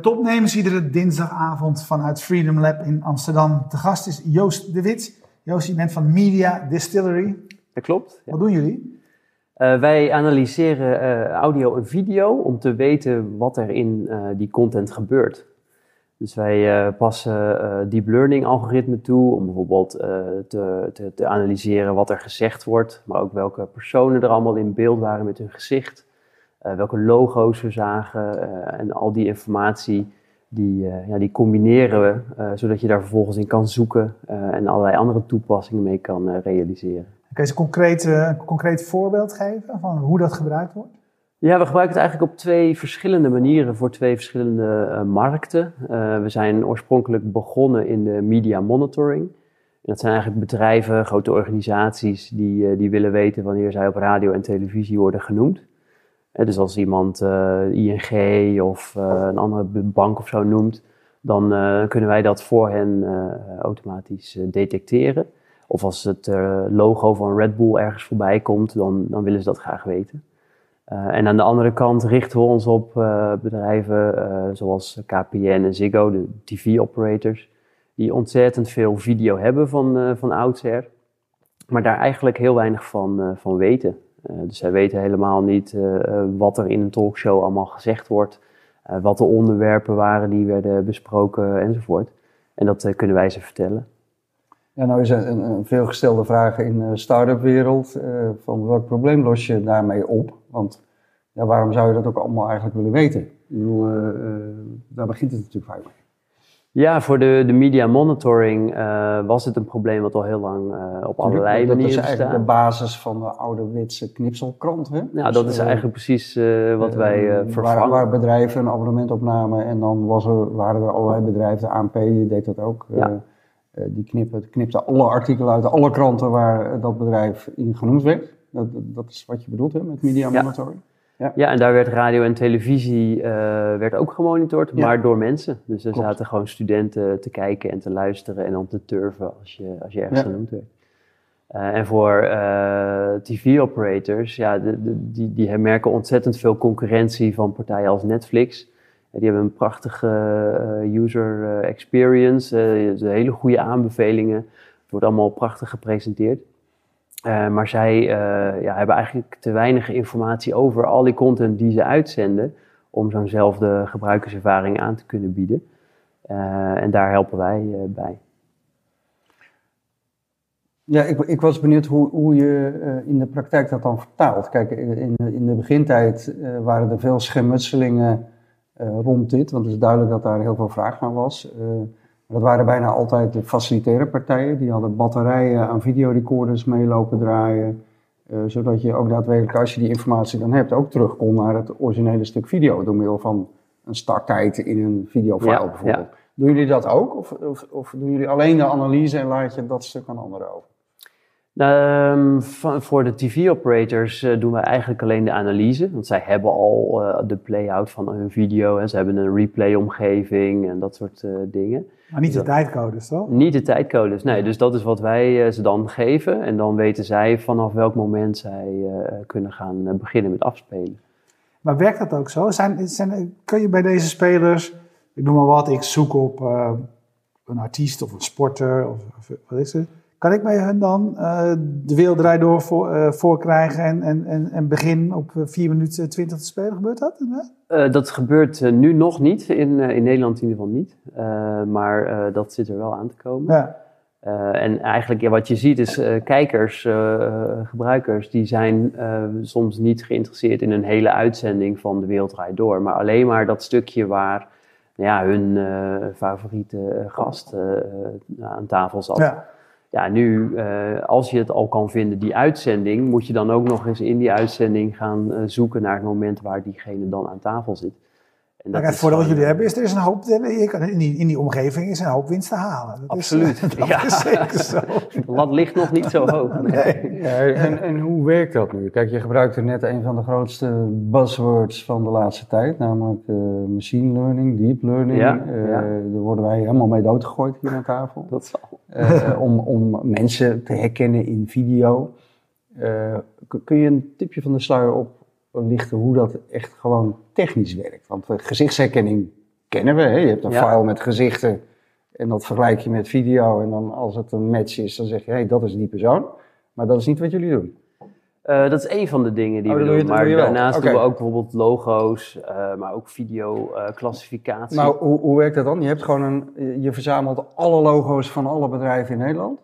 bij Topnemers iedere dinsdagavond vanuit Freedom Lab in Amsterdam. De gast is Joost de Wit. Joost, je bent van Media Distillery. Dat klopt. Wat doen jullie? Uh, wij analyseren uh, audio en video om te weten wat er in uh, die content gebeurt. Dus wij passen deep learning algoritmen toe om bijvoorbeeld te, te, te, analyseren wat er gezegd wordt, maar ook welke personen er allemaal in beeld waren met hun gezicht. Uh, welke logo's we zagen uh, en al die informatie, die, uh, ja, die combineren we, zodat je daar vervolgens in kan zoeken en allerlei andere toepassingen mee kan realiseren. Kun je eens een concreet, een concreet voorbeeld geven van hoe dat gebruikt wordt? Ja, we gebruiken het eigenlijk op twee verschillende manieren voor twee verschillende markten. we zijn oorspronkelijk begonnen in de media monitoring. En dat zijn eigenlijk bedrijven, grote organisaties, die, die willen weten wanneer zij op radio en televisie worden genoemd dus als iemand uh, ING of uh, een andere bank of zo noemt, dan uh, kunnen wij dat voor hen automatisch detecteren. Of als het logo van Red Bull ergens voorbij komt, dan, dan willen ze dat graag weten. en aan de andere kant richten we ons op bedrijven zoals KPN en Ziggo, de TV-operators, die ontzettend veel video hebben van, van oudsher, maar daar eigenlijk heel weinig van, van weten. Uh, dus zij weten helemaal niet uh, wat er in een talkshow allemaal gezegd wordt, wat de onderwerpen waren die werden besproken enzovoort. En dat kunnen wij ze vertellen. Ja, nou is een, een veelgestelde vraag in de start-up wereld, van welk probleem los je daarmee op? Want ja, waarom zou je dat ook allemaal eigenlijk willen weten? Daar begint het natuurlijk vaak mee. Ja, voor de, de media monitoring uh, was het een probleem wat al heel lang uh, op allerlei dat, manieren bestaat. Dat is eigenlijk de basis van de ouderwetse knipselkrant, hè? Ja, dus, dat is uh, eigenlijk precies wat wij vervangen. Waar, waar, bedrijven een abonnement opnamen en dan was er, waren er allerlei bedrijven, de ANP deed dat ook. Ja. die knippen, knipte alle artikelen uit alle kranten waar dat bedrijf in genoemd werd. Dat, dat is wat je bedoelt hè, met media monitoring. Ja. Ja. ja, en daar werd radio en televisie uh, werd ook gemonitord, maar door mensen. Dus er zaten gewoon studenten te kijken en te luisteren en om te turven als je, als je ergens genoemd werd. Uh, en voor uh, TV-operators, ja, de, de, die, die merken ontzettend veel concurrentie van partijen als Netflix. die hebben een prachtige user experience, hele goede aanbevelingen. Het wordt allemaal prachtig gepresenteerd. Uh, maar zij uh, ja, hebben eigenlijk te weinig informatie over al die content die ze uitzenden om zo'nzelfde gebruikerservaring aan te kunnen bieden. Uh, en daar helpen wij bij. Ja, ik, ik, was benieuwd hoe, hoe je in de praktijk dat dan vertaalt. Kijk, in, in de begintijd waren er veel schermutselingen rond dit, want het is duidelijk dat daar heel veel vraag naar was. Dat waren bijna altijd de facilitaire partijen. Die hadden batterijen aan videorecorders meelopen draaien. Uh, zodat je ook daadwerkelijk, als je die informatie dan hebt, ook terug kon naar het originele stuk video. Door middel van een starttijd in een videofile ja, bijvoorbeeld. Ja. Doen jullie dat ook? Of, of, of, doen jullie alleen de analyse en laat je dat stuk aan anderen over? Um, voor de TV-operators uh, doen wij eigenlijk alleen de analyse. Want zij hebben al uh, de play-out van hun video. En ze hebben een replay-omgeving en dat soort uh, dingen. Maar niet de tijdcodes, toch? Niet de tijdcodes, nee. Dus dat is wat wij ze dan geven. En dan weten zij vanaf welk moment zij kunnen gaan beginnen met afspelen. Maar werkt dat ook zo? Zijn, zijn, kun je bij deze spelers, ik noem maar wat, ik zoek op een artiest of een sporter of, of wat is het? Kan ik bij hen dan uh, de wereld door voor, uh, voorkrijgen en, en, en, en begin op 4 minuten 20 te spelen? Gebeurt dat? Uh, dat gebeurt nu nog niet, in, in Nederland in ieder geval niet. maar dat zit er wel aan te komen. Ja. en eigenlijk ja, wat je ziet is kijkers, gebruikers, die zijn soms niet geïnteresseerd in een hele uitzending van De Wereld Draait Door. Maar alleen maar dat stukje waar ja, hun favoriete gast aan tafel zat. Ja. Ja, nu, uh, als je het al kan vinden, die uitzending, moet je dan ook nog eens in die uitzending gaan uh, zoeken naar het moment waar diegene dan aan tafel zit. En dat het voordeel wat jullie hebben is, er is een hoop, in, die, in die omgeving is een hoop winst te halen. Dat Absoluut. Is, dat ja. is zeker zo. Lat ligt nog niet zo hoog. Nee. Ja, en, en hoe werkt dat nu? Kijk, je gebruikte net een van de grootste buzzwords van de laatste tijd, namelijk uh, machine learning, deep learning. Ja, uh, ja. Daar worden wij helemaal mee doodgegooid hier aan tafel. Dat zal. Uh, om, om mensen te herkennen in video. kun je een tipje van de sluier op lichten hoe dat echt gewoon technisch werkt. Want gezichtsherkenning kennen we. Hè? Je hebt een Ja. file met gezichten en dat vergelijk je met video. En dan als het een match is, dan zeg je, hé, dat is die persoon. Maar dat is niet wat jullie doen. Eh, dat is één van de dingen die Oh, we doen. maar doe daarnaast Oké. doen we ook bijvoorbeeld logo's, eh, maar ook video-classificatie. Nou, hoe, hoe werkt dat dan? Je hebt gewoon een, je verzamelt alle logo's van alle bedrijven in Nederland.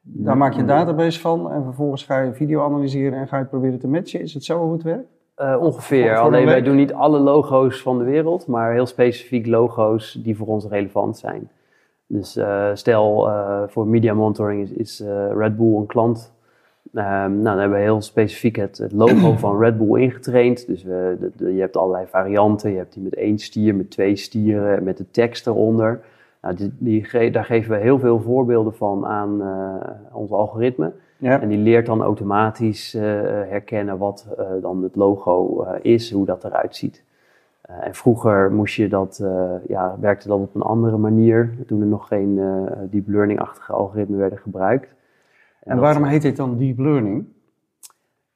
Daar maak je een database van en vervolgens ga je video analyseren en ga je het proberen te matchen. Is het zo hoe het werkt? Eh, ongeveer. Voor- Alleen een wij doen niet alle logo's van de wereld, maar heel specifiek logo's die voor ons relevant zijn. Dus eh, stel uh, voor media monitoring is, is Red Bull een klant. Um, nou, dan hebben we heel specifiek het, het logo van Red Bull ingetraind. Dus we, de, de, je hebt allerlei varianten. Je hebt die met één stier, met twee stieren, met de tekst eronder. Nou, die, die, daar geven we heel veel voorbeelden van aan ons algoritme. Ja. En die leert dan automatisch uh, herkennen wat uh, dan het logo uh, is, hoe dat eruit ziet. en vroeger moest je dat, ja, werkte dat op een andere manier, toen er nog geen deep learning-achtige algoritmen werden gebruikt. En, en waarom heet dit dan deep learning?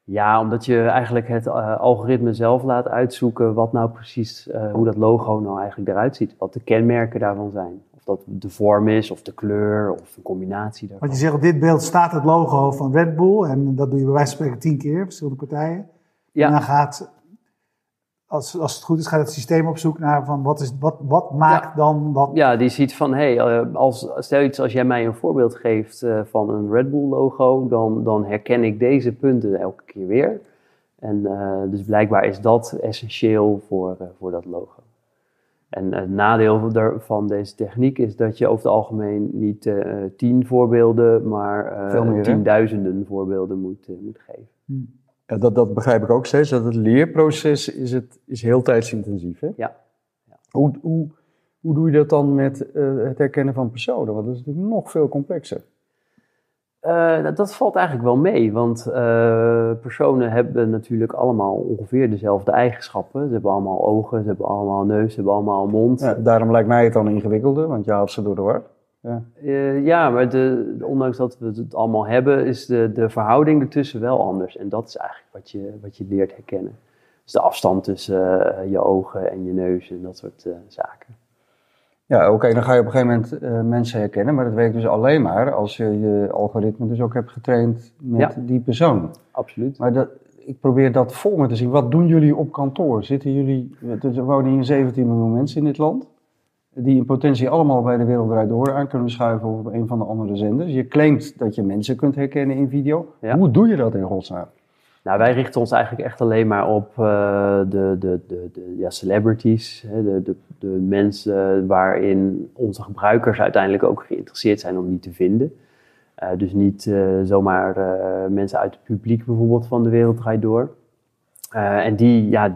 Ja, omdat je eigenlijk het algoritme zelf laat uitzoeken wat nou precies, hoe dat logo nou eigenlijk eruit ziet. Wat de kenmerken daarvan zijn. Dat de vorm is, of de kleur, of een combinatie daarvan. Want je zegt op dit beeld staat het logo van Red Bull. En dat doe je bij wijze van spreken tien keer, verschillende partijen. Ja. En dan gaat, als, als het goed is, gaat het systeem op zoek naar van wat, is, wat, wat maakt Ja. dan dat... Ja, die ziet van, hé, hey, uh, als, stel iets als jij mij een voorbeeld geeft uh, van een Red Bull logo, dan, dan herken ik deze punten elke keer weer. En uh, dus blijkbaar is dat essentieel voor, uh, voor dat logo. En het nadeel van deze techniek is dat je over het algemeen niet uh, tien voorbeelden, maar meer, tienduizenden voorbeelden moet, uh, moet geven. Hmm. Ja, dat, dat begrijp ik ook steeds. Dat het leerproces is, het, is heel tijdsintensief. Hè? Ja. ja. Hoe, hoe, hoe doe je dat dan met uh, het herkennen van personen? Want dat is natuurlijk nog veel complexer. Uh, dat valt eigenlijk wel mee, want uh, personen hebben natuurlijk allemaal ongeveer dezelfde eigenschappen. Ze hebben allemaal ogen, ze hebben allemaal neus, ze hebben allemaal mond. Ja, daarom lijkt mij het dan ingewikkelder, want je haalt ze door de war. Ja, uh, ja maar de, ondanks dat we het allemaal hebben, is de, de verhouding ertussen wel anders. En dat is eigenlijk wat je, wat je leert herkennen. Dus de afstand tussen je ogen en je neus en dat soort zaken. Ja, oké, okay, dan ga je op een gegeven moment uh, mensen herkennen, maar dat werkt dus alleen maar als je je algoritme dus ook hebt getraind met ja, die persoon. Absoluut. Maar dat, ik probeer dat vol me te zien. Wat doen jullie op kantoor? Zitten jullie, er wonen hier 17 miljoen mensen in dit land, die in potentie allemaal bij de Wereld Door aan kunnen schuiven of op een van de andere zenders. Je claimt dat je mensen kunt herkennen in video. Ja. Hoe doe je dat in godsnaam? Nou, wij richten ons eigenlijk echt alleen maar op uh, de, de, de, de ja, celebrities, hè, de, de, de mensen waarin onze gebruikers uiteindelijk ook geïnteresseerd zijn om die te vinden. Uh, dus niet uh, zomaar mensen uit het publiek bijvoorbeeld van de wereld draait door. en die, ja,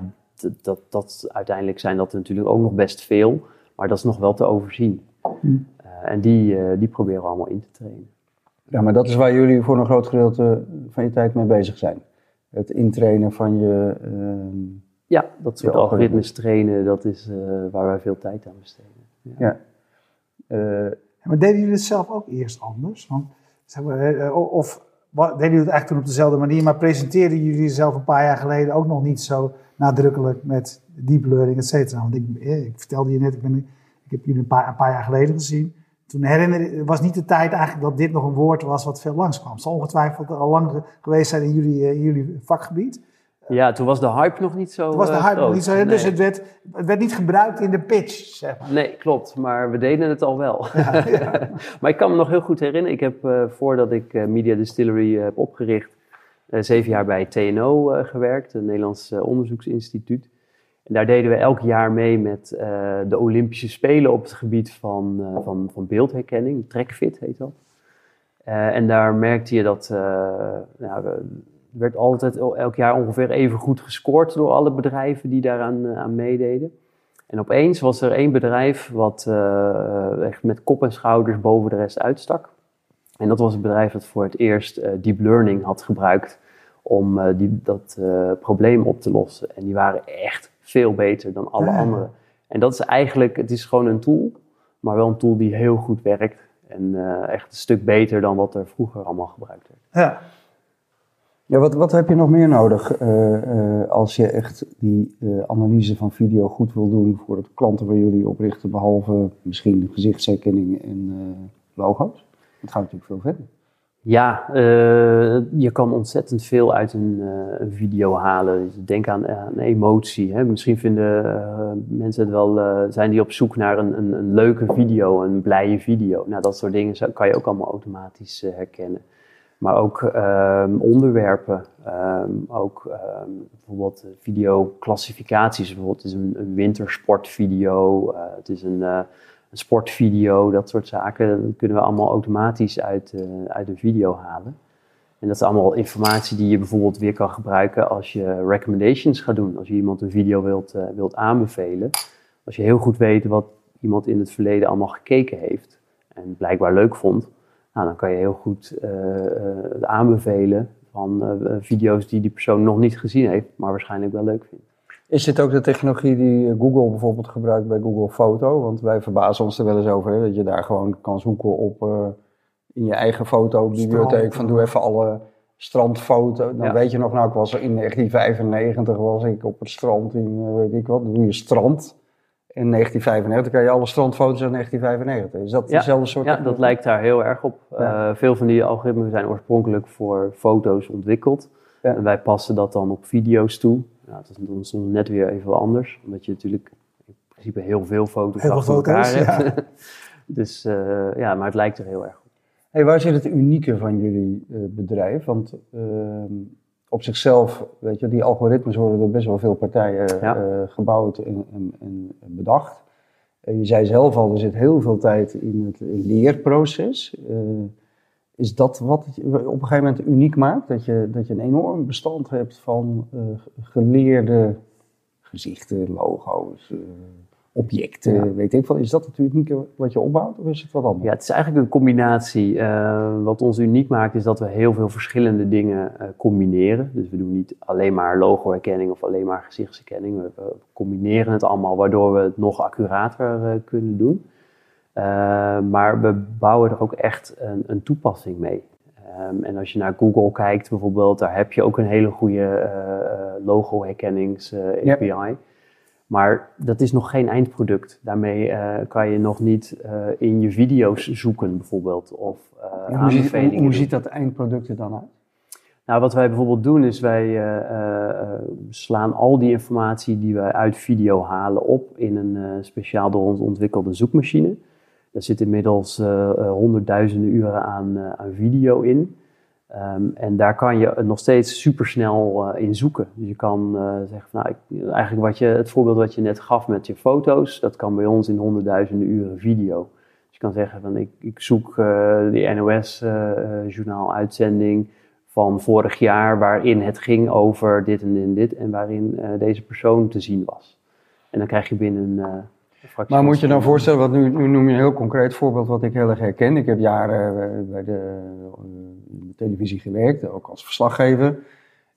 dat, dat, uiteindelijk zijn dat natuurlijk ook nog best veel, maar dat is nog wel te overzien. Hm. en die, die proberen we allemaal in te trainen. Ja, maar dat is waar jullie voor een groot gedeelte van je tijd mee bezig zijn het intrainen van je. Uh, ja, dat soort algoritmes trainen, dat is uh, waar wij veel tijd aan besteden. Ja. ja. Uh, maar deden jullie het zelf ook eerst anders? Want, zeg maar, of deden jullie het eigenlijk toen op dezelfde manier, maar presenteerden jullie jezelf een paar jaar geleden ook nog niet zo nadrukkelijk met deep learning, et cetera? Want ik, ik vertelde je net, ik, ben, ik heb jullie een paar, een paar jaar geleden gezien. Toen herinner was niet de tijd eigenlijk dat dit nog een woord was wat veel langskwam. Het zal ongetwijfeld al lang geweest zijn in jullie, in jullie vakgebied. Ja, toen was de hype nog niet zo Toen was de hype uh, nog niet zo, nee. dus het werd, het werd niet gebruikt in de pitch, zeg maar. Nee, klopt, maar we deden het al wel. Ja, ja. maar ik kan me nog heel goed herinneren, ik heb uh, voordat ik uh, Media Distillery heb opgericht, zeven jaar bij TNO gewerkt, het Nederlands Onderzoeksinstituut. En daar deden we elk jaar mee met uh, de Olympische Spelen op het gebied van, uh, van, van beeldherkenning. TrackFit heet dat. Uh, en daar merkte je dat nou, er werd altijd elk jaar ongeveer even goed gescoord door alle bedrijven die daaraan aan meededen. En opeens was er één bedrijf wat echt met kop en schouders boven de rest uitstak. En dat was het bedrijf dat voor het eerst deep learning had gebruikt om die, dat probleem op te lossen. En die waren echt veel beter dan alle Ja. anderen. En dat is eigenlijk, het is gewoon een tool, maar wel een tool die heel goed werkt. En eh, echt een stuk beter dan wat er vroeger allemaal gebruikt werd. Ja. Ja, wat, wat heb je nog meer nodig eh, eh, als je echt die analyse van video goed wil doen voor de klanten waar jullie op richten, behalve misschien gezichtsherkenning en logo's? Het gaat natuurlijk veel verder. Ja, je kan ontzettend veel uit een, een video halen. Dus denk aan, aan emotie. Hè. Misschien vinden mensen het wel, zijn die op zoek naar een, een, een, leuke video, een blije video. Nou, dat soort dingen kan je ook allemaal automatisch herkennen. Maar ook ehm, onderwerpen, ehm, ook um, bijvoorbeeld videoclassificaties. Bijvoorbeeld, het is een, een wintersportvideo, het is een, een, sportvideo, dat soort zaken. Dat kunnen we allemaal automatisch uit, uh, uit een video halen. En dat is allemaal informatie die je bijvoorbeeld weer kan gebruiken als je recommendations gaat doen. Als je iemand een video wilt, wilt aanbevelen. Als je heel goed weet wat iemand in het verleden allemaal gekeken heeft en blijkbaar leuk vond nou, dan kan je heel goed uh, aanbevelen van video's die die persoon nog niet gezien heeft, maar waarschijnlijk wel leuk vindt. Is dit ook de technologie die Google bijvoorbeeld gebruikt bij Google Foto? Want wij verbazen ons er wel eens over, hè, dat je daar gewoon kan zoeken op in je eigen fotobibliotheek van doe even alle strandfoto's. Dan weet je nog, nou ik was in 1995 was ik op het strand in, weet ik wat, doe je strand in 1995 kan je alle strandfoto's uit 1995. Is dat dezelfde soort? Ja, dat lijkt daar heel erg op. Uh, veel van die algoritmen zijn oorspronkelijk voor foto's ontwikkeld. En wij passen dat dan op video's toe. Ja, dat is dan net weer even anders. Omdat je natuurlijk in principe heel veel foto's heel achter elkaar hebt. dus uh, ja, maar het lijkt er heel erg op. Hey, waar zit het unieke van jullie uh, bedrijf? Want ehm, op zichzelf, weet je, die algoritmes worden door best wel veel partijen eh, gebouwd en, en, en bedacht. Je zei zelf al, er zit heel veel tijd in het leerproces. Is dat wat het op een gegeven moment uniek maakt? Dat je, dat je een enorm bestand hebt van geleerde gezichten, logo's, objecten, weet ik wel. Is dat het unieke wat je opbouwt of is het wat anders? Ja, het is eigenlijk een combinatie. Uh, wat ons uniek maakt is dat we heel veel verschillende dingen combineren. Dus we doen niet alleen maar logo-herkenning of alleen maar gezichtsherkenning. We, combineren het allemaal waardoor we het nog accurater kunnen doen. Maar we bouwen er ook echt een, een toepassing mee. Um, en als je naar Google kijkt bijvoorbeeld, daar heb je ook een hele goede logo-herkennings-API. Yep. Maar dat is nog geen eindproduct. Daarmee uh, kan je nog niet uh, in je video's zoeken, bijvoorbeeld. Of uh, ja, hoe, ziet, hoe, hoe ziet, dat eindproduct er dan uit? Nou, wat wij bijvoorbeeld doen is wij slaan al die informatie die wij uit video halen op in een speciaal door ons ontwikkelde zoekmachine. Daar zit inmiddels honderdduizenden uren aan, aan video in. Um, en daar kan je nog steeds supersnel uh, in zoeken. Dus je kan zeggen, nou, ik, eigenlijk wat je, het voorbeeld wat je net gaf met je foto's, dat kan bij ons in honderdduizenden uren video. Dus je kan zeggen van ik, ik zoek uh, die NOS-journaal-uitzending van vorig jaar, waarin het ging over dit en dit en dit, en waarin deze persoon te zien was. En dan krijg je binnen maar moet je dan voorstellen, want nu, nu, noem je een heel concreet voorbeeld wat ik heel erg herken. Ik heb jaren bij de televisie gewerkt, ook als verslaggever.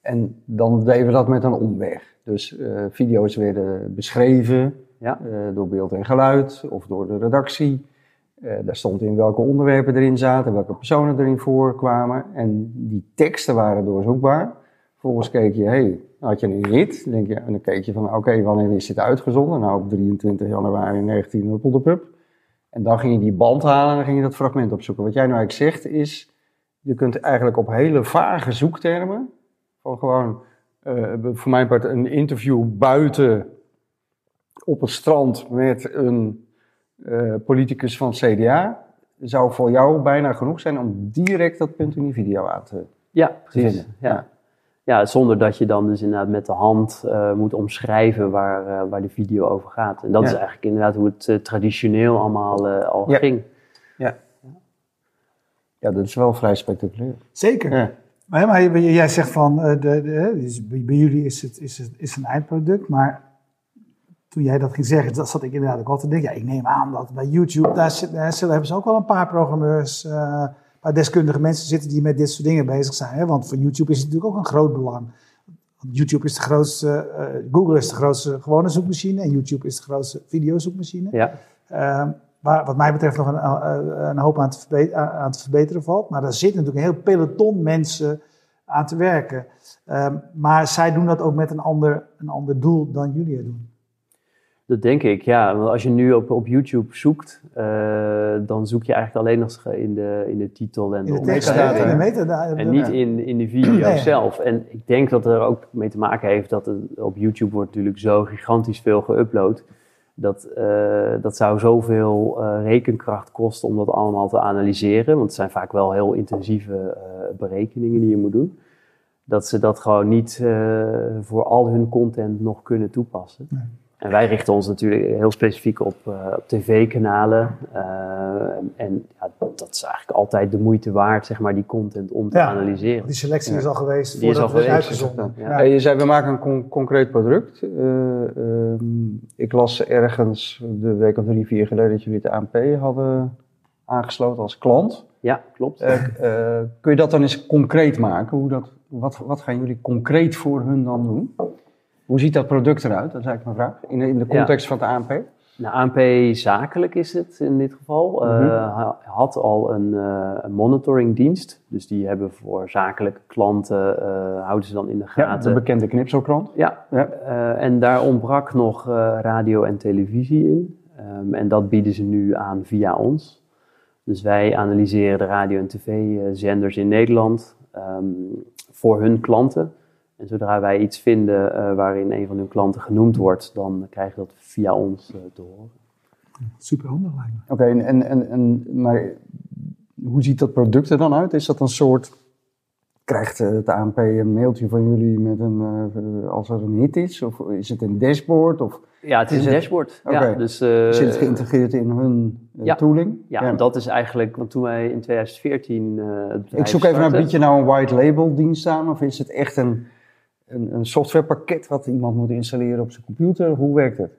En dan deden we dat met een omweg. Dus uh, video's werden beschreven ja. uh, door beeld en geluid of door de redactie. Uh, daar stond in welke onderwerpen erin zaten, welke personen erin voorkwamen. En die teksten waren doorzoekbaar. Vervolgens keek je, hey, had je een hit. Dan, denk je, en dan keek je van, oké, okay, wanneer is dit uitgezonden? Nou, op 23 januari 19 op de pub. En dan ging je die band halen en dan ging je dat fragment opzoeken. Wat jij nou eigenlijk zegt is, je kunt eigenlijk op hele vage zoektermen, van gewoon uh, voor mijn part een interview buiten op het strand met een uh, politicus van CDA, zou voor jou bijna genoeg zijn om direct dat punt in die video aan te, ja, precies. vinden. Ja. ja. Ja. zonder dat je dan dus inderdaad met de hand uh, moet omschrijven waar, waar de video over gaat. En dat is eigenlijk inderdaad hoe het traditioneel allemaal al ging. Ja. Ja, dat is wel vrij spectaculair. Zeker. Ja. Maar, maar, jij zegt van, uh, de, de, dus bij jullie is het, is het is een eindproduct, maar toen jij dat ging zeggen, dat zat ik inderdaad ook altijd te denken. Ja, ik neem aan dat bij YouTube, daar, zit, daar hebben ze ook wel een paar programmeurs, uh, paar deskundige mensen zitten die met dit soort dingen bezig zijn. Hè? Want voor YouTube is het natuurlijk ook een groot belang. YouTube is de grootste, uh, Google is de grootste gewone zoekmachine en YouTube is de grootste videozoekmachine. Ja. Uh, waar wat mij betreft nog een, eh, een hoop aan te, verbeteren, aan te, verbeteren, valt. Maar er zit natuurlijk een heel peloton mensen aan te werken. Ehm, maar zij doen dat ook met een ander, een ander doel dan jullie het doen. Dat denk ik, ja. Want als je nu op, op YouTube zoekt, uh, dan zoek je eigenlijk alleen nog in de, in de titel en In de, de metadata. En niet in, in de video Nee. zelf. En ik denk dat er ook mee te maken heeft dat het, op YouTube wordt natuurlijk zo gigantisch veel geüpload. Dat, eh, dat zou zoveel eh, rekenkracht kosten om dat allemaal te analyseren. Want het zijn vaak wel heel intensieve eh, berekeningen die je moet doen. Dat ze dat gewoon niet eh, voor al hun content nog kunnen toepassen. Nee. En wij richten ons natuurlijk heel specifiek op, eh, op tv-kanalen. Eh, en ja, dat is eigenlijk altijd de moeite waard, zeg maar, die content om te Ja. analyseren. Die selectie Ja. is al geweest Die is al het geweest, uitgezonden. ja. Ja. Hey, je zei, we maken een con- concreet product. Eh, ehm, ik las ergens de week of drie, vier geleden dat jullie het ANP hadden aangesloten als klant. Ja, klopt. Kun je dat dan eens concreet maken? Hoe dat, wat, wat gaan jullie concreet voor hun dan doen? Hoe ziet dat product eruit? Dat is eigenlijk mijn vraag. In, in de context van het ANP? Nou, ANP zakelijk is het in dit geval. Eh, Mhm. ha- had al een, eh, een monitoringdienst. Dus die hebben voor zakelijke klanten, eh, houden ze dan in de Ja, gaten. de bekende knipselkrant. Ja, Ja. en daar ontbrak nog radio en televisie in. Ehm, en dat bieden ze nu aan via ons. Dus wij analyseren de radio- en tv-zenders in Nederland ehm, voor hun klanten. En zodra wij iets vinden eh, waarin een van hun klanten genoemd wordt, dan krijg je dat via ons eh, te horen. Super handig lijkt me. Oké, en, en, en, en, maar hoe ziet dat product er dan uit? Is dat een soort... Krijgt eh, het ANP een mailtje van jullie met een, eh, als er een hit is? Of is het een dashboard? Of Ja, het is, Is een het- dashboard. Oké. Ja, dus, eh, zit het geïntegreerd in hun ja. tooling? Ja, en dat is eigenlijk, want toen wij in 2014 eh het bedrijf Ik zoek even naar, bied je nou een white label dienst aan? Of is het echt een, een, een softwarepakket wat iemand moet installeren op zijn computer? Hoe werkt het?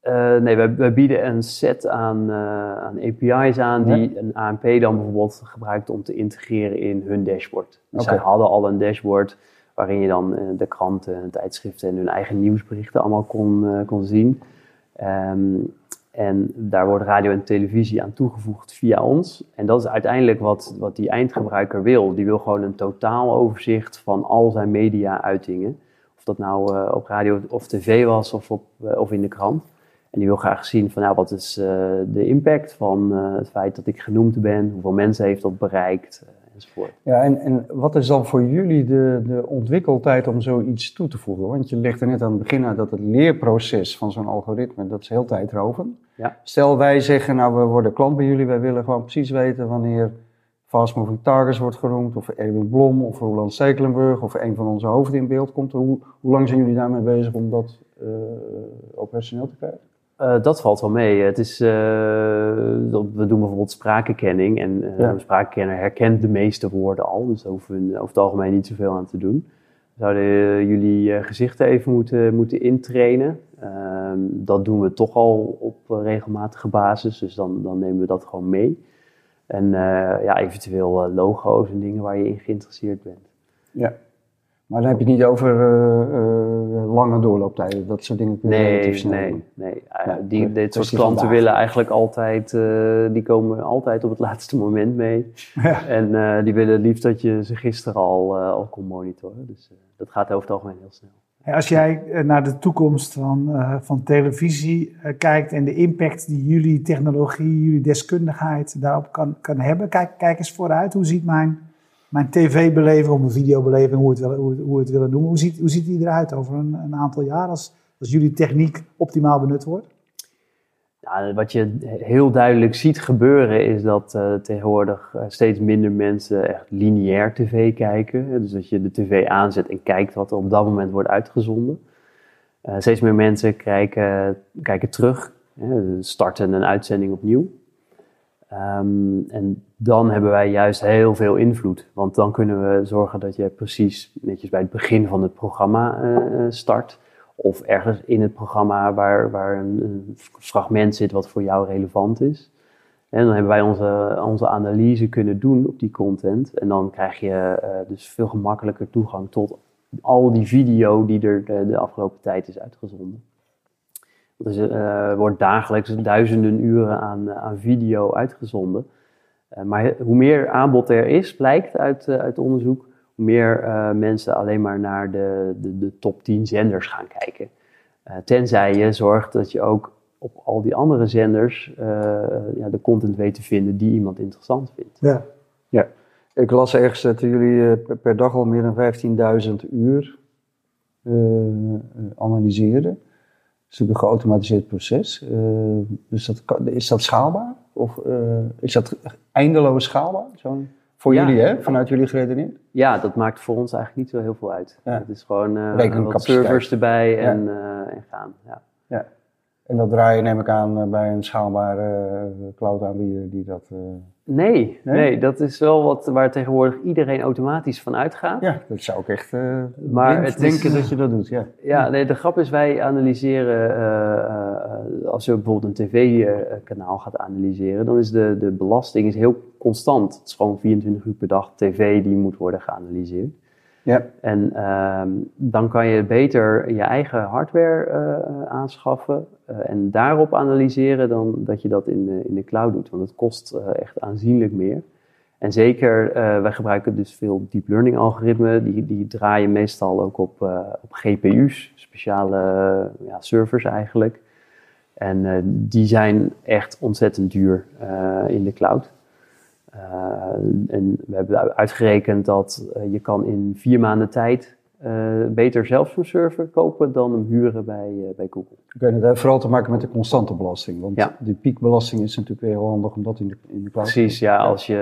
Eh, nee, wij, wij bieden een set aan, eh, aan API's aan Ja. die een ANP dan bijvoorbeeld gebruikt om te integreren in hun dashboard. Dus zij hadden al een dashboard waarin je dan eh, de kranten, en tijdschriften en hun eigen nieuwsberichten allemaal kon, kon zien. Ehm, en daar wordt radio en televisie aan toegevoegd via ons. En dat is uiteindelijk wat, wat die eindgebruiker wil. Die wil gewoon een totaal overzicht van al zijn media-uitingen. Of dat nou eh, op radio of tv was of, op, eh, of in de krant. En die wil graag zien van nou, wat is eh, de impact van het feit dat ik genoemd ben, hoeveel mensen heeft dat bereikt enzovoort. Ja, en, en wat is dan voor jullie de, de ontwikkeltijd om zoiets toe te voegen? Want je legde net aan het begin uit dat het leerproces van zo'n algoritme, dat is heel tijdrovend. Ja. Stel wij zeggen, nou we worden klant bij jullie, wij willen gewoon precies weten wanneer Fast Moving Targets wordt genoemd, of Erwin Blom, of Roland Stekelenburg, of een van onze hoofden in beeld komt. Hoe, hoe lang zijn jullie daarmee bezig om dat eh, operationeel te krijgen? Eh, dat valt wel mee. Het is, eh, we doen bijvoorbeeld spraakherkenning en Ja. een spraakherkenner herkent de meeste woorden al, dus daar hoeven we over het algemeen niet zoveel aan te doen. We zouden jullie gezichten even moeten, moeten intrainen. Ehm, dat doen we toch al op regelmatige basis, dus dan, dan nemen we dat gewoon mee. En ja, eventueel logo's en dingen waar je in geïnteresseerd bent. Ja. Maar dan heb je het niet over eh, eh, lange doorlooptijden, dat soort dingen kun je relatief Nee, snel nee, doen. nee. Ja, die, dit soort klanten willen eigenlijk altijd, eh, die komen altijd op het laatste moment mee. Ja. En eh, die willen het liefst dat je ze gisteren al, eh, al kon monitoren. Dus eh, dat gaat over het algemeen heel snel. Als jij naar de toekomst van, eh, van televisie kijkt en de impact die jullie technologie, jullie deskundigheid daarop kan, kan hebben, kijk, kijk eens vooruit. Hoe ziet mijn, mijn tv-beleving of mijn videobeleving, hoe we het, hoe, het willen noemen, hoe ziet, hoe ziet die eruit over een, een aantal jaar als, als jullie techniek optimaal benut wordt? Wat je heel duidelijk ziet gebeuren is dat eh, tegenwoordig eh, steeds minder mensen echt lineair tv kijken. Dus dat je de tv aanzet en kijkt wat er op dat moment wordt uitgezonden. Eh, steeds meer mensen kijken, kijken terug, hè, starten een uitzending opnieuw. Ehm, en dan hebben wij juist heel veel invloed. Want dan kunnen we zorgen dat je precies netjes bij het begin van het programma eh, eh, start. Of ergens in het programma waar, waar een, fragment zit wat voor jou relevant is. En dan hebben wij onze, onze analyse kunnen doen op die content. En dan krijg je eh, dus veel gemakkelijker toegang tot al die video die er de, de afgelopen tijd is uitgezonden. Dus er wordt dagelijks duizenden uren aan, aan video uitgezonden. Eh, maar hoe meer aanbod er is, blijkt uit, eh, uit onderzoek, hoe meer eh, mensen alleen maar naar de, de, de top 10 zenders gaan kijken. Uh, tenzij je zorgt dat je ook op al die andere zenders uh, ja, de content weet te vinden die iemand interessant vindt. Ja. ja. Ik las ergens dat jullie per dag al meer dan 15.000 uur analyseren. Dat is natuurlijk een geautomatiseerd proces. dus dat, is dat schaalbaar? Of is dat eindeloos schaalbaar? Zo'n voor Ja. jullie, hè? Vanuit jullie geredeneerd? Ja, dat maakt voor ons eigenlijk niet zo heel veel uit. Ja. Het is gewoon eh wat servers erbij en, eh, en gaan. Ja. En dat draai je, neem ik aan, eh, bij een schaalbare eh, cloud-aanbieder die dat... eh, Nee, Nee? nee, dat is wel wat waar tegenwoordig iedereen automatisch van uitgaat. Ja, dat zou ik echt eh Maar het is- denken dat je dat doet, ja. Ja, nee, de grap is, wij analyseren, eh, eh, als je bijvoorbeeld een tv-kanaal gaat analyseren, dan is de, de belasting is heel constant. Het is gewoon 24 uur per dag tv die moet worden geanalyseerd. Ja, En ehm, dan kan je beter je eigen hardware eh, aanschaffen eh, en daarop analyseren dan dat je dat in de, in de cloud doet. Want het kost eh, echt aanzienlijk meer. En zeker, wij gebruiken dus veel deep learning algoritmen. Die, die draaien meestal ook op, op GPU's, speciale ja, servers eigenlijk. En die zijn echt ontzettend duur in de cloud. Eh, en we hebben uitgerekend dat eh, je kan in vier maanden tijd eh, beter zelf zo'n server kopen dan hem huren bij, bij Google. oké, dat heeft vooral te maken met de constante belasting. Want Ja. die piekbelasting is natuurlijk weer heel handig om dat in de, in de cloud Precies, ja, als je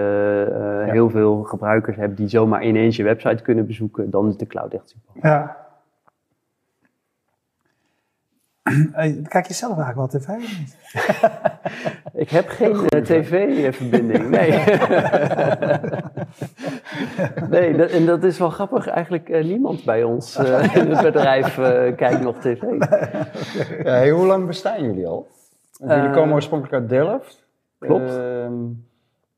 eh, Ja. heel veel gebruikers hebt die zomaar ineens je website kunnen bezoeken, dan is de cloud echt super. ja. Kijk je zelf eigenlijk wel tv of niet? Ik heb geen eh, tv-verbinding, nee. nee, dat, en dat is wel grappig. Eigenlijk eh, niemand bij ons eh, in het bedrijf kijkt nog tv. Ja, hey, hoe lang bestaan jullie al? Want jullie komen oorspronkelijk uit Delft. klopt. Ehm,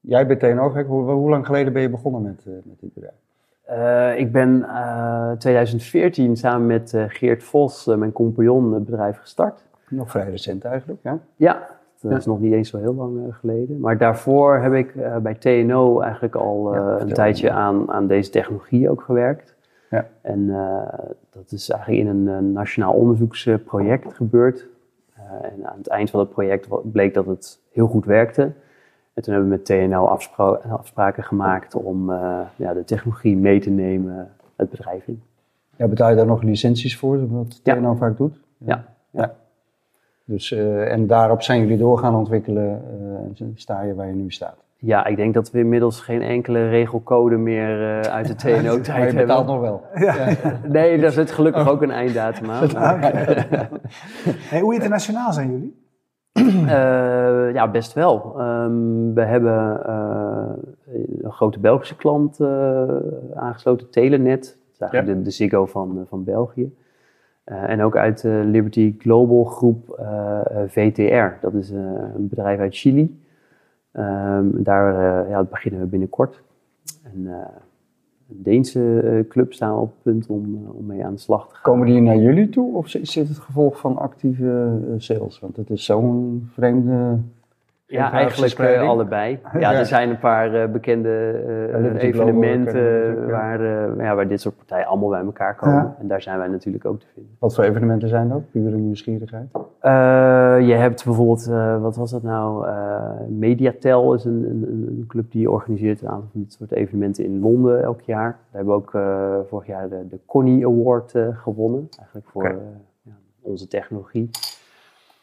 jij bent TNO. Hoe, hoe lang geleden ben je begonnen met, met dit bedrijf? Ik ben eh 2014 samen met Geert Vos, mijn compagnon, het bedrijf gestart. Nog vrij recent eigenlijk, ja. Ja, dat is nog niet eens zo heel lang eh, geleden. Maar daarvoor heb ik eh, bij TNO eigenlijk al eh, Ja, een tijdje aan, aan deze technologie ook gewerkt. Ja. En eh, dat is eigenlijk in een, eh, nationaal onderzoeksproject gebeurd. Eh, en aan het eind van het project bleek dat het heel goed werkte. En toen hebben we met TNO afspra- afspraken gemaakt om eh, ja, de technologie mee te nemen het bedrijf in. Ja, betaal je daar nog licenties voor, wat Ja. TNO vaak doet? Ja. Dus, eh, en daarop zijn jullie door gaan ontwikkelen eh, en sta je waar je nu staat. Ja, ik denk dat we inmiddels geen enkele regelcode meer eh, uit de Maar TNO-tijd je hebben. betaalt nog wel. Nee, daar zit gelukkig ook een einddatum aan. maar- Hey, hoe internationaal zijn jullie? Eh, ja, best wel. Ehm, we hebben eh, een grote Belgische klant eh, aangesloten, Telenet. Dat is eigenlijk de, de Ziggo van, van België. Eh, en ook uit de Liberty Global groep eh, eh, VTR. Dat is een bedrijf uit Chili. Ehm, daar ja, beginnen we binnenkort. En, een Deense club staan op het punt om, om mee aan de slag te gaan. Komen die naar jullie toe of dit het gevolg van actieve sales? Want het is zo'n vreemde... Ja, eigenlijk eh, allebei. Ja, er zijn een paar eh, bekende eh, evenementen waar, ja, waar dit soort partijen allemaal bij elkaar komen. En daar zijn wij natuurlijk ook te vinden. Wat voor evenementen zijn dat? Pure nieuwsgierigheid. Je hebt bijvoorbeeld, wat was dat nou? Mediatel is een, een, een club die organiseert een aantal van dit soort evenementen in Londen elk jaar. Daar hebben we ook vorig jaar de, de Connie Award gewonnen. Eigenlijk voor onze technologie.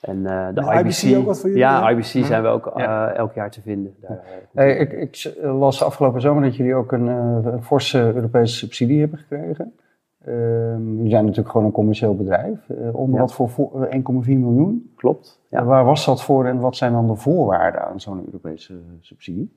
En eh, de IBC, IBC ook wat voor jullie, Ja, ja? IBC zijn we ook Ja. eh, elk jaar te vinden. Daar, eh, Hey, ik, ik las afgelopen zomer dat jullie ook een, een forse Europese subsidie hebben gekregen. Ehm jullie zijn natuurlijk gewoon een commercieel bedrijf. Om Ja. wat voor vo- eh, 1,4 miljoen. Klopt. Ja. En Waar was dat voor en wat zijn dan de voorwaarden aan zo'n Europese subsidie?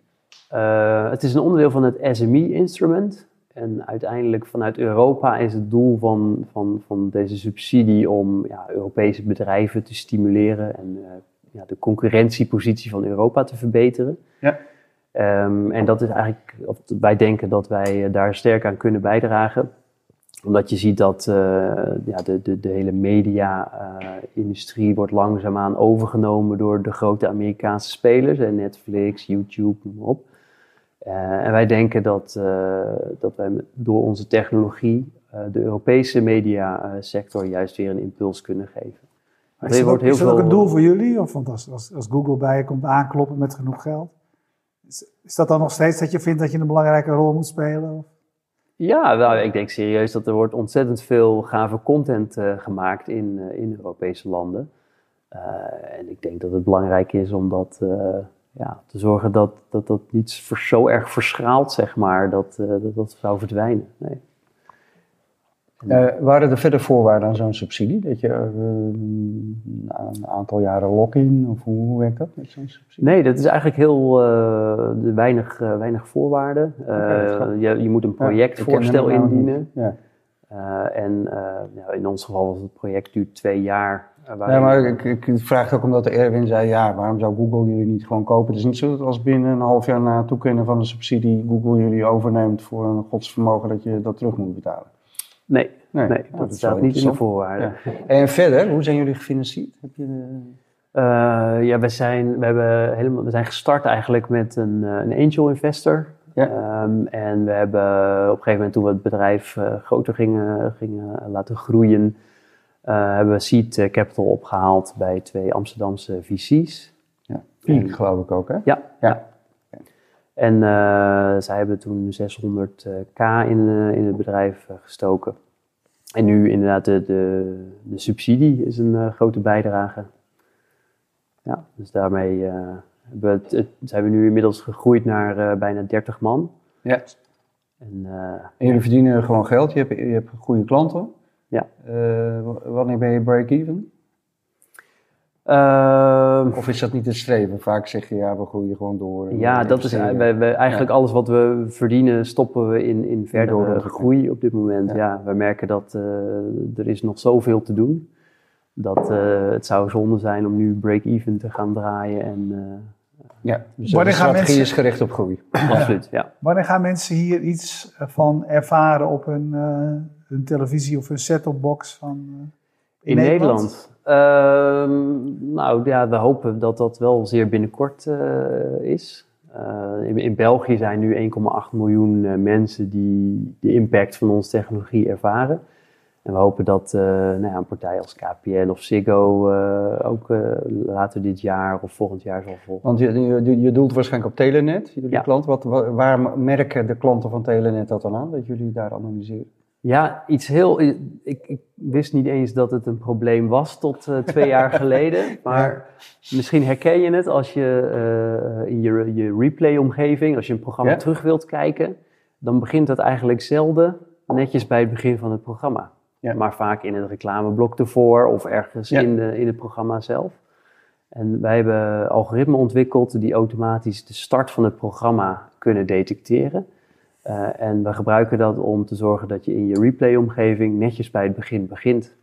Eh, het is een onderdeel van het SME-instrument. En uiteindelijk vanuit Europa is het doel van, van, van deze subsidie om ja, Europese bedrijven te stimuleren en eh, ja, de concurrentiepositie van Europa te verbeteren. Ja. Ehm, en dat is eigenlijk, of wij denken dat wij eh, daar sterk aan kunnen bijdragen omdat je ziet dat eh, ja, de, de, de hele media-industrie wordt langzaamaan overgenomen door de grote Amerikaanse spelers. En Netflix, YouTube, noem maar op. Eh, en wij denken dat, uh, dat wij door onze technologie uh, de Europese mediasector juist weer een impuls kunnen geven. Maar is, dat ook, is dat ook een doel voor jullie? Of want als, als, als Google bij je komt aankloppen met genoeg geld, is, is, dat dan nog steeds dat je vindt dat je een belangrijke rol moet spelen? Of? Ja, wel, ik denk serieus dat er wordt ontzettend veel gave content gemaakt in, in Europese landen. en ik denk dat het belangrijk is om dat ja, te zorgen dat dat, dat niet zo erg verschaalt, zeg maar, dat, uh, dat, dat zou verdwijnen. Nee. Uh, waren er verder voorwaarden aan zo'n subsidie? Dat je uh, een aantal jaren lock-in, of hoe, werkt dat met zo'n subsidie? Nee, dat is eigenlijk heel weinig, weinig voorwaarden. Okay, je, je moet een projectvoorstel ja, indienen. Ja. en ja, in ons geval was het project duurt twee jaar. Ja, maar ik, ik, vraag het ook omdat de Erwin zei, ja, waarom zou Google jullie niet gewoon kopen? Het is niet zo dat als binnen een half jaar na toekennen van de subsidie Google jullie overneemt voor een godsvermogen dat je dat terug moet betalen. Nee, nee, nee dat, staat niet in de voorwaarden. Ja. En verder, hoe zijn jullie gefinancierd? Heb je de... Uh, ja, we zijn, we, hebben helemaal, we zijn gestart eigenlijk met een, eh, een angel investor. Ja. Um, en we hebben op een gegeven moment toen we het bedrijf uh, groter gingen, gingen laten groeien, hebben we seed eh, capital opgehaald bij twee Amsterdamse VC's. Ja, Peak geloof ik ook, hè? Ja. ja. En uh, zij hebben toen 600k in, in het bedrijf gestoken. En nu inderdaad de, de, de subsidie is een grote bijdrage. Ja, dus daarmee hebben we het, zijn we nu inmiddels gegroeid naar bijna 30 man. Ja. En, en jullie verdienen gewoon geld, je hebt, je hebt goede klanten. Ja. Uh, wanneer ben je break-even? Uh, of is dat niet een streven? Vaak zeg je ja, we groeien gewoon door. Ja, dat is eigenlijk alles wat we verdienen, stoppen we in, in verdere groei op dit moment. Ja, ja we merken dat uh, er is nog zoveel te doen. Dat uh, het zou zonde zijn om nu break-even te gaan draaien. En, ja, dus de strategie mensen... is gericht op groei. Absoluut, ja. Wanneer gaan mensen hier iets van ervaren op hun een televisie of een set-top box van uh, in, Nederland? Ehm, nou ja, we hopen dat dat wel zeer binnenkort uh, is. Uh, in, in, België zijn nu 1,8 miljoen mensen die de impact van onze technologie ervaren. En we hopen dat nou ja, een partij als KPN of Ziggo ook later dit jaar of volgend jaar zal volgen. Want je, je, je doelt waarschijnlijk op Telenet, jullie ja. klant. Wat, waar merken de klanten van Telenet dat dan aan, dat jullie daar analyseren? Ja, iets heel. Ik, ik, wist niet eens dat het een probleem was tot uh, twee jaar geleden. Maar misschien herken je het als je uh, in je, je replay-omgeving, als je een programma terug wilt kijken, dan begint dat eigenlijk zelden netjes bij het begin van het programma. Ja. Maar vaak in het reclameblok ervoor of ergens in, de, in het programma zelf. En wij hebben algoritmen ontwikkeld die automatisch de start van het programma kunnen detecteren. Uh, en we gebruiken dat om te zorgen dat je in je replay-omgeving netjes bij het begin begint.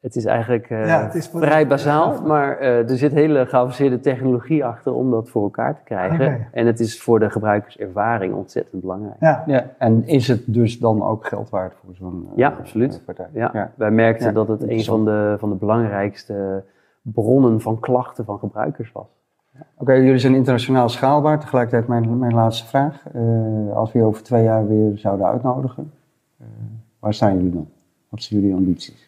Het is eigenlijk uh, ja, het is vrij bazaal, maar uh, er zit hele geavanceerde technologie achter om dat voor elkaar te krijgen. Okay. En het is voor de gebruikerservaring ontzettend belangrijk. Ja. ja. En is het dus dan ook geld waard voor zo'n ja, absoluut. partij? Ja. ja. Wij merkten dat het een van de, van de belangrijkste bronnen van klachten van gebruikers was. Oké, jullie zijn internationaal schaalbaar. Tegelijkertijd mijn, mijn laatste vraag. Uh, als we je over twee jaar weer zouden uitnodigen, uh, waar staan jullie dan? Wat zijn jullie ambities?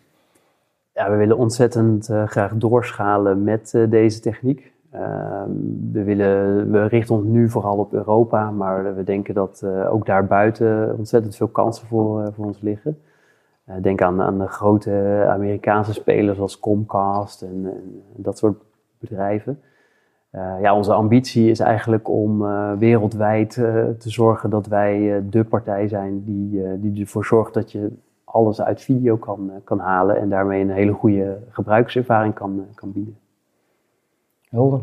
Ja, we willen ontzettend uh, graag doorschalen met deze techniek. Ehm, we, willen, we richten ons nu vooral op Europa, maar we denken dat ook daarbuiten ontzettend veel kansen voor, voor ons liggen. denk aan, aan de grote Amerikaanse spelers als Comcast en, en dat soort bedrijven. Ja, onze ambitie is eigenlijk om wereldwijd te zorgen dat wij de partij zijn die, die ervoor zorgt dat je alles uit video kan, kan halen en daarmee een hele goede gebruikservaring kan, kan bieden. Helder.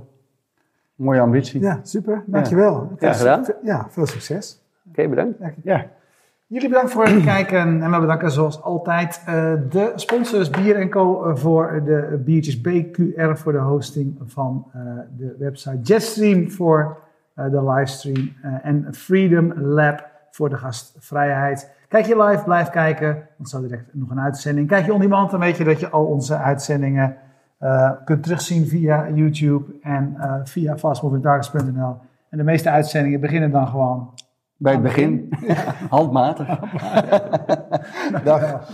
Mooie ambitie. Ja, super. Dankjewel. Ja, gedaan. Ja, veel succes. Oké, okay, bedankt. Ja. Jullie bedankt voor het kijken en we bedanken zoals altijd uh, de sponsors Bier Co eh, voor de biertjes BQR voor de hosting van uh, de website Jetstream voor de livestream en Freedom Lab voor de gastvrijheid. Kijk je live, blijf kijken, want zo direct nog een uitzending. Kijk je on demand, dan weet je dat je al onze uitzendingen kunt terugzien via YouTube en via fastmovingtargets.nl En de meeste uitzendingen beginnen dan gewoon Bij het begin. Handmatig. Dag.